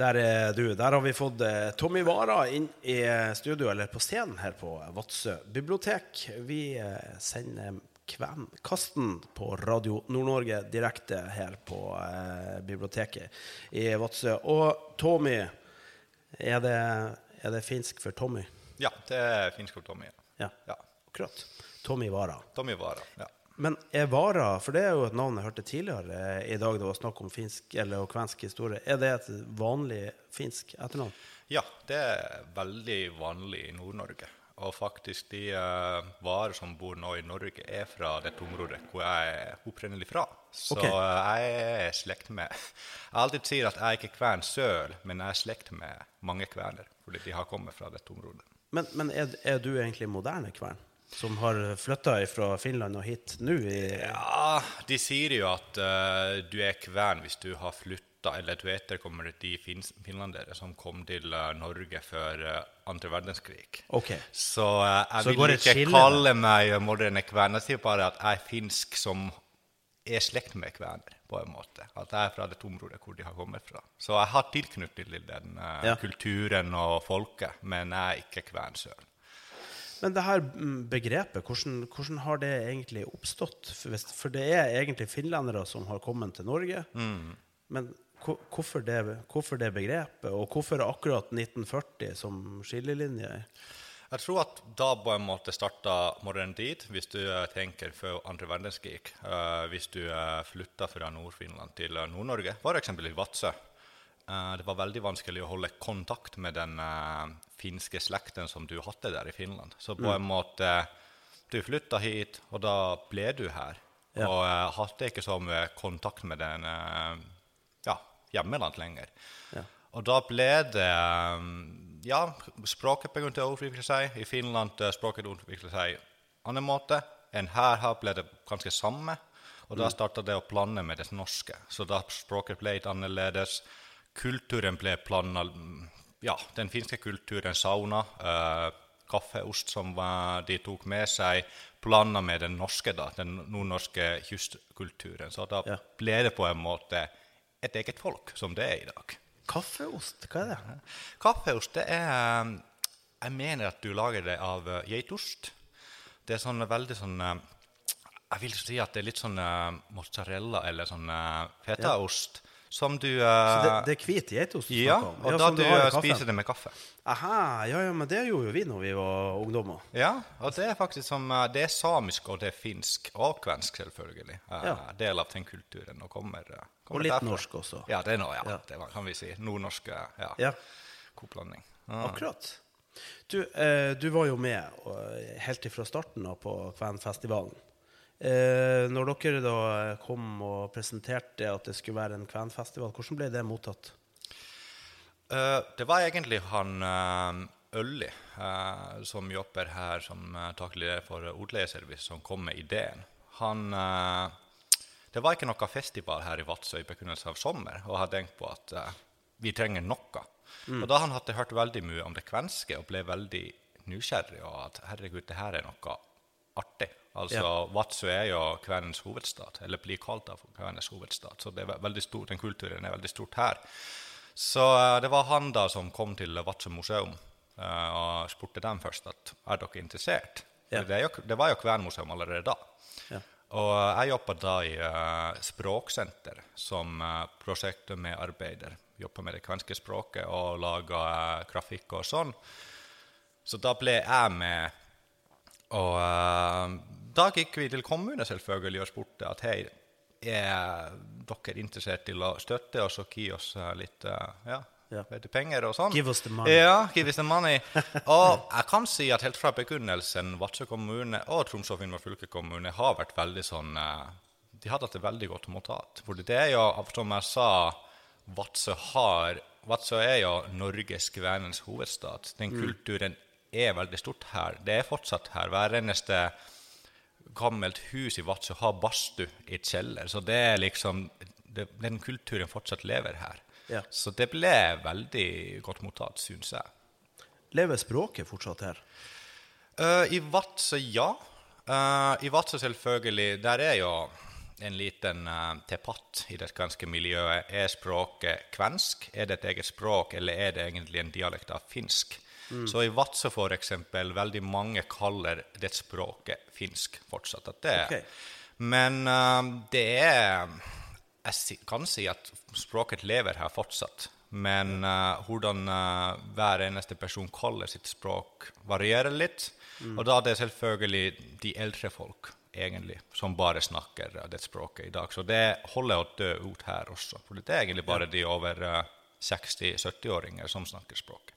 Der er du. Der har vi fått eh, Tommy Vara inn i studio, eller på scenen her på Vadsø bibliotek. Vi eh, sender Kvenkasten på Radio Nord-Norge direkte her på eh, biblioteket i Vadsø. Og Tommy, er det, er det finsk for Tommy? Ja, det er finsk for Tommy. Ja, Ja. akkurat. Tommy Vara. Tommy Vara. Ja. Men er Vara, for det er jo et navn jeg hørte tidligere i dag det var snakk om finsk eller kvensk historie, er det et vanlig finsk etternavn? ja, det er veldig vanlig i Nord-Norge. Og faktisk de uh, varer som bor nå i Norge, er fra dette området hvor jeg er opprinnelig fra. Så okay. eh, jeg er slekt med Jeg alltid sier at jeg ikke er kven sjøl, men jeg er slekt med mange kvener. Fordi de har kommet fra dette området. Men, men er, er du egentlig moderne kvern? Som har flytta fra Finland og hit nå? Ja, de sier jo at uh, du er kvern hvis du har flytta, eller du etterkommer de fin finlandere som kom til uh, Norge før uh, andre verdenskrig. Ok. Så jeg Så vil ikke skille kalle meg moderne kven. Jeg sier bare at jeg er finsk som er slekt med kvener, på en måte. At jeg er fra det området hvor de har kommet fra. Så jeg har tilknytning til den Ja. kulturen og folket, men jeg er ikke kven sjøl. Men det her mm, begrepet, hvordan, hvordan har det egentlig oppstått? For, det er egentlig finlendere som har kommet til Norge. Mm. Men hvorfor det, hvorfor det begrepet, og hvorfor akkurat 1940 som skillelinje? Jeg tror at da på en måte starta moderne tid, hvis du eh, tenker før andre verdenskrig. eh, hvis du uh, flytta fra Nord-Finland til eh, Nord-Norge, f.eks. i Vadsø. Eh, det var veldig vanskelig å holde kontakt med den eh, finske slekten som du hadde der i Finland. Så på en måte Du flytta hit, og da ble du her. Ja. Og eh, hadde ikke så mye kontakt med den ja, hjemmeland lenger. Ja. Og da ble det Ja, språket begynte å utvikle seg. I Finland språket utviklet seg en annen måte. enn her, her ble det ganske samme. Og da starta det å blande med det norske. Så da språket ble litt annerledes. Kulturen ble blanda Ja, den finske kulturen, sauna, eh, kaffeost som var, de tok med seg, blanda med den norske, da, den nordnorske kystkulturen. Så da Ja. ble det på en måte et eget folk, som det er i dag. Kaffeost, hva er det? Kaffeost, det er um, Jeg mener at du lager det av uh, geitost. Det er sånn veldig sånn Jeg vil si at det er litt sånn mozzarella eller sånn fetaost. fetaost som du Så uh, det, det er hvit geitost Ja, og Ja, da du, du kaffen. spiser det med kaffe. Aha, ja, ja, men det gjorde jo vi når vi var ungdommer. Ja, og det er faktisk som uh, Det er samisk, og det er finsk, og kvensk, selvfølgelig. Ja. Del av den kulturen. Og kommer, kommer Og litt derfra. norsk også. Ja, det er noe, ja. Ja. Det var, kan vi si. Nordnorsk, ja. Ja, Koplanding. Ja. akkurat. Du, eh, du var jo med eh, helt ifra starten av på Kvenfestivalen. Eh, når dere da kom og presenterte at det skulle være en kvenfestival, hvordan ble det mottatt? Eh, det var egentlig han eh, Ølli, eh, som jobber her som uh, daglig leder for Ordleieservice, som kom med ideen. Han eh, Det var ikke noe festival her i Vadsø i begynnelsen av sommer, og hadde tenkt på at eh, vi trenger noe. Og da han hadde hørt veldig mye om det kvenske og ble veldig nysgjerrig, og at herregud, det her er noe artig. Altså, Vadsø er jo kvenens hovedstad, eller blir kalt av kvenens hovedstad. Så det er veldig den kulturen er veldig stort her. Så eh, det var han da som kom til Vadsø museum uh, og spurte dem først at er dere interessert. Ja. Det, jo, det var jo Kvenmuseum allerede da. Ja. Og eh, jeg jobba da i uh, Språksenter som uh, prosjektmedarbeider. Jobba med det kvenske språket og laga grafikk og sånn. Så da ble jeg med. Og da gikk vi til kommunen selvfølgelig og spurte at hei, er dere interessert til å støtte oss og gi oss eh, litt eh, ja, Ja. penger og sånn? Give us the money. Ja, give us the money. og jeg kan si at helt fra begynnelsen Vadsø kommune og Troms og Finnmark fylkeskommune har vært veldig sånn eh, De har hatt det veldig godt mottatt. For det er jo, som jeg sa, Vadsø har Vadsø er jo Norges kvenens hovedstad. Den kulturen er veldig stort her. Det er fortsatt her. Hver eneste gammelt hus i Vadsø har badstue i kjeller. Så det er liksom det, Den kulturen fortsatt lever her. Ja. Så det ble veldig godt mottatt, syns jeg. Lever språket fortsatt her? Uh, I Vadsø, ja. Uh, I Vadsø, selvfølgelig. Der er jo en liten uh, debatt i det kvenske miljøet. Er språket kvensk? Er det et eget språk, eller er det egentlig en dialekt av finsk? Så i Vadsø, eksempel, veldig mange kaller det språket finsk fortsatt. At det, Ok. Men uh, det er Jeg kan si at språket lever her fortsatt. Men uh, hvordan uh, hver eneste person kaller sitt språk, varierer litt. Og da er det selvfølgelig de eldre folk egentlig, som bare snakker eh, det språket i dag. Så det holder å dø ut her også. For det er egentlig bare de over eh, 60-70-åringer som snakker språket.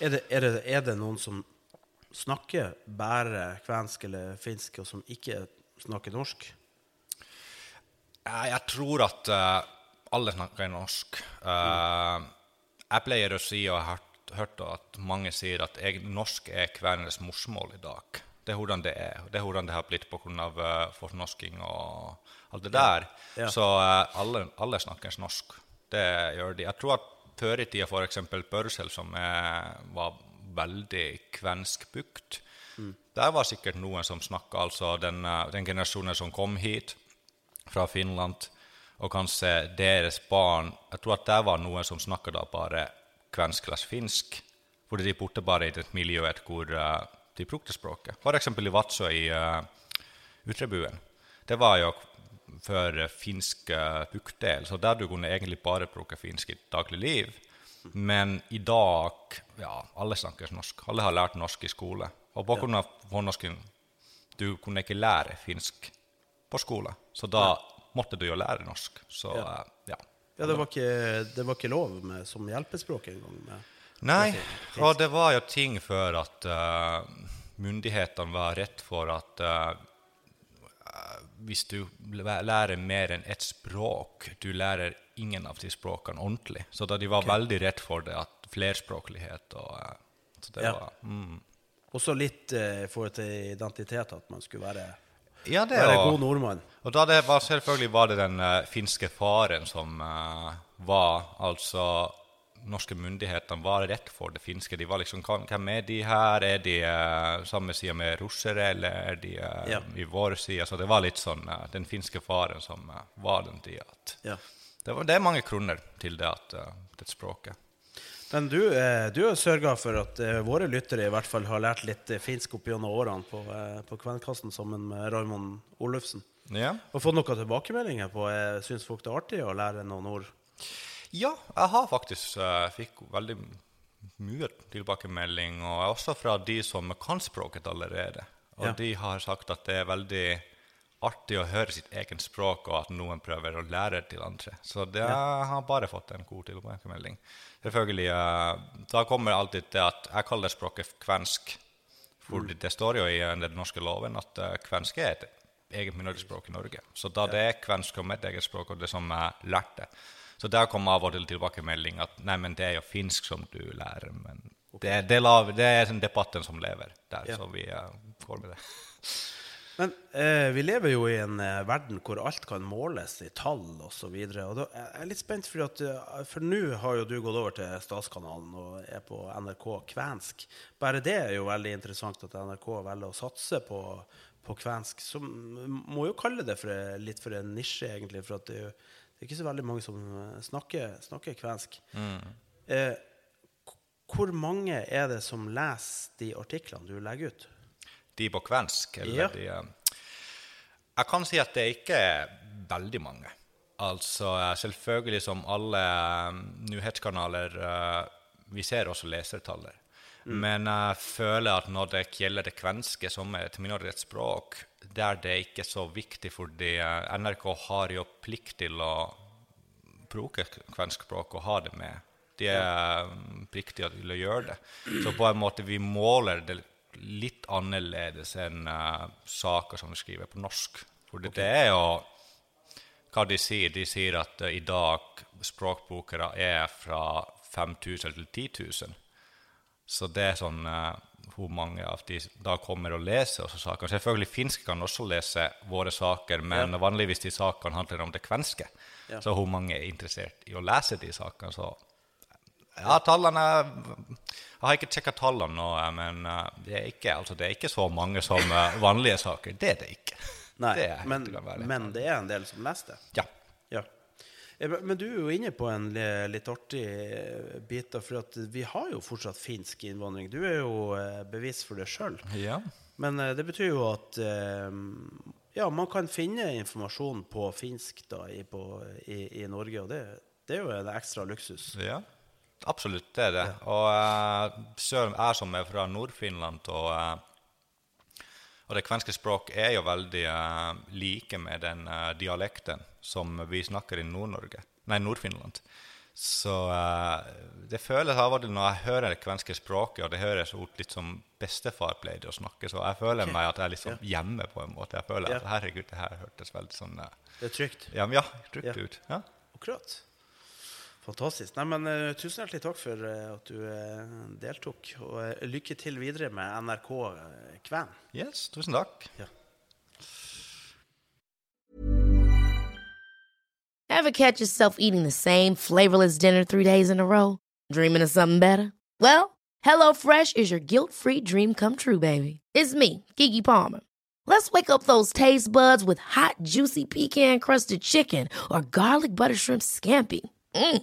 Er det, er, det, er det noen som snakker bare kvensk eller finsk, og som ikke snakker norsk? Jeg tror at uh, alle snakker norsk. Eh, jeg pleier å si, og jeg har hørt, at mange sier at jeg, norsk er kvenenes morsmål i dag. Det er hvordan det er. Det er hvordan det har blitt pga. Uh, fornorsking og alt det der. Ja. Så uh, alle, alle snakker norsk. Det gjør de. Jeg tror at før i tida f.eks. Børsel, som er, var veldig kvenskbukt, der var sikkert noen som snakka, altså den, eh, den generasjonen som kom hit fra Finland, og kanskje deres barn Jeg tror at det var noen som snakka da bare kvensk eller finsk, fordi de bodde bare i et miljø hvor uh, de brukte språket. F.eks. i Vadsø i uh, Utrebuen. Det var jo eh, finsk uh, bukdel, så der du kunne egentlig bare bruke finsk i dagligliv. Men i dag ja, alle snakker norsk. Alle har lært norsk i skole. Og på grunn av fornorsken du kunne ikke lære finsk på skole, så da måtte du jo lære norsk. Så Ja. eh, ja. Ja, det var ikke, det var ikke lov med, som hjelpespråk engang. Nei, og det var jo ting før at uh, myndighetene var redd for at eh, hvis du lærer mer enn ett språk, du lærer ingen av de språkene ordentlig. Så da de var veldig redd for det, at flerspråklighet og eh, så det Ja. var, mm. Også litt eh, i forhold til identitet, at man skulle være, Ja, det være og- god nordmann. Og da det var, selvfølgelig var det den uh, finske faren som uh, var altså Norske myndighetene var redd for det finske. De var liksom Hvem er de her? Er de uh, samme side med russere, eller er de uh, Ja. i vår side? Så det var litt sånn uh, den finske faren som var den tida. Ja. Det, det er mange kroner til det, at, det språket. Men du, du har sørga for at våre lyttere i hvert fall har lært litt finsk opp gjennom årene på, på Kvenkassen sammen med Raymond Olufsen. Ja. Og fått noen tilbakemeldinger på eh, Syns folk det er artig å lære noen ord? Ja, jeg har faktisk uh, fikk veldig mye tilbakemelding, og også fra de som kan språket allerede. Og Ja. de har sagt at det er veldig artig å høre sitt eget språk, og at noen prøver å lære til andre. Så det ja. har bare fått en god tilbakemelding. Selvfølgelig, eh, Da kommer alltid det at jeg kaller språket kvensk. For det står jo i eh, den norske loven at eh, kvensk er et eget minoritetsspråk i Norge. Så da det er kvensk som mitt eget språk, og det som jeg lærte Så der kom av og til tilbakemelding at nei, men det er jo finsk som du lærer. Men det, det, la, det er den debatten som lever der, Ja. så vi uh, går med det. Men eh, vi lever jo i en eh, verden hvor alt kan måles i tall osv. Da er jeg litt spent, for, at, eh, for nå har jo du gått over til Statskanalen og er på NRK kvensk. Bare det er jo veldig interessant at NRK velger å satse på, på kvensk. Så må jo kalle det for, litt for en nisje, egentlig. For det er, jo, det, er ikke så veldig mange som eh, snakker, snakker kvensk. Mm. Eh, hvor mange er det som leser de artiklene du legger ut? De på kvensk? Eller ja. de eh, Jeg kan si at det ikke er veldig mange. Altså selvfølgelig som alle um, nyhetskanaler Vi ser også lesertallet. Mm. Men jeg føler at når det gjelder det kvenske, som er et minoritetsspråk, der det ikke er så viktig fordi NRK har jo plikt til å bruke kvensk språk og ha det med de er pliktige til å gjøre det. Så på en måte vi måler det litt annerledes enn uh, saker som vi skriver på norsk. For det, okay. det er jo hva de sier. De sier at uh, i dag språkbrukere er fra 5000 til 10 000. Så det er sånn uh, hvor mange av de da kommer og leser også saker. Selvfølgelig finske kan også lese våre saker, men ja. vanligvis de sakene handler om det kvenske. Ja. Så hvor mange er interessert i å lese de sakene, så ja, tallene Jeg har ikke sjekka tallene nå, eh, men eh, det er, ikke, altså, det er ikke så mange som eh, vanlige saker. Det er det ikke. Nei, det er men, men, det er en del som leser det? Ja. ja. Men du er jo inne på en litt artig bit. For vi har jo fortsatt finsk innvandring. Du er jo bevis for det sjøl. Ja. Men det betyr jo at ja, man kan finne informasjon på finsk da, i, på, i, i Norge, og det, det, er jo en ekstra luksus. Ja. Absolutt, det er det. Ja. Og uh, selv jeg som er fra Nord-Finland og, uh, og, det kvenske språk er jo veldig uh, like med den dialekten som vi snakker i Nord-Norge, nei, Nord-Finland. Så det føles av og til når jeg hører det kvenske språket, og det høres ut litt som bestefar pleide å snakke, så jeg føler okay. meg at jeg er sånn ja. hjemme på en måte. Jeg føler ja. at herregud, det her hørtes veldig sånn Det er trygt? Ja, ja trygt ut. Ja. Akkurat. Fantastisk. Nei, men, uh, tusen hjertelig takk for uh, at du uh, deltok. Og lykke til videre med NRK Kven. Yes, tusen takk. Ja. Ever catch yourself eating the same flavorless dinner three days in a row? Dreaming of something better? Well, HelloFresh is your guilt-free dream come true, baby. It's me, Kiki Palmer. Let's wake up those taste buds with hot, juicy pecan-crusted chicken or garlic butter shrimp scampi. Mm.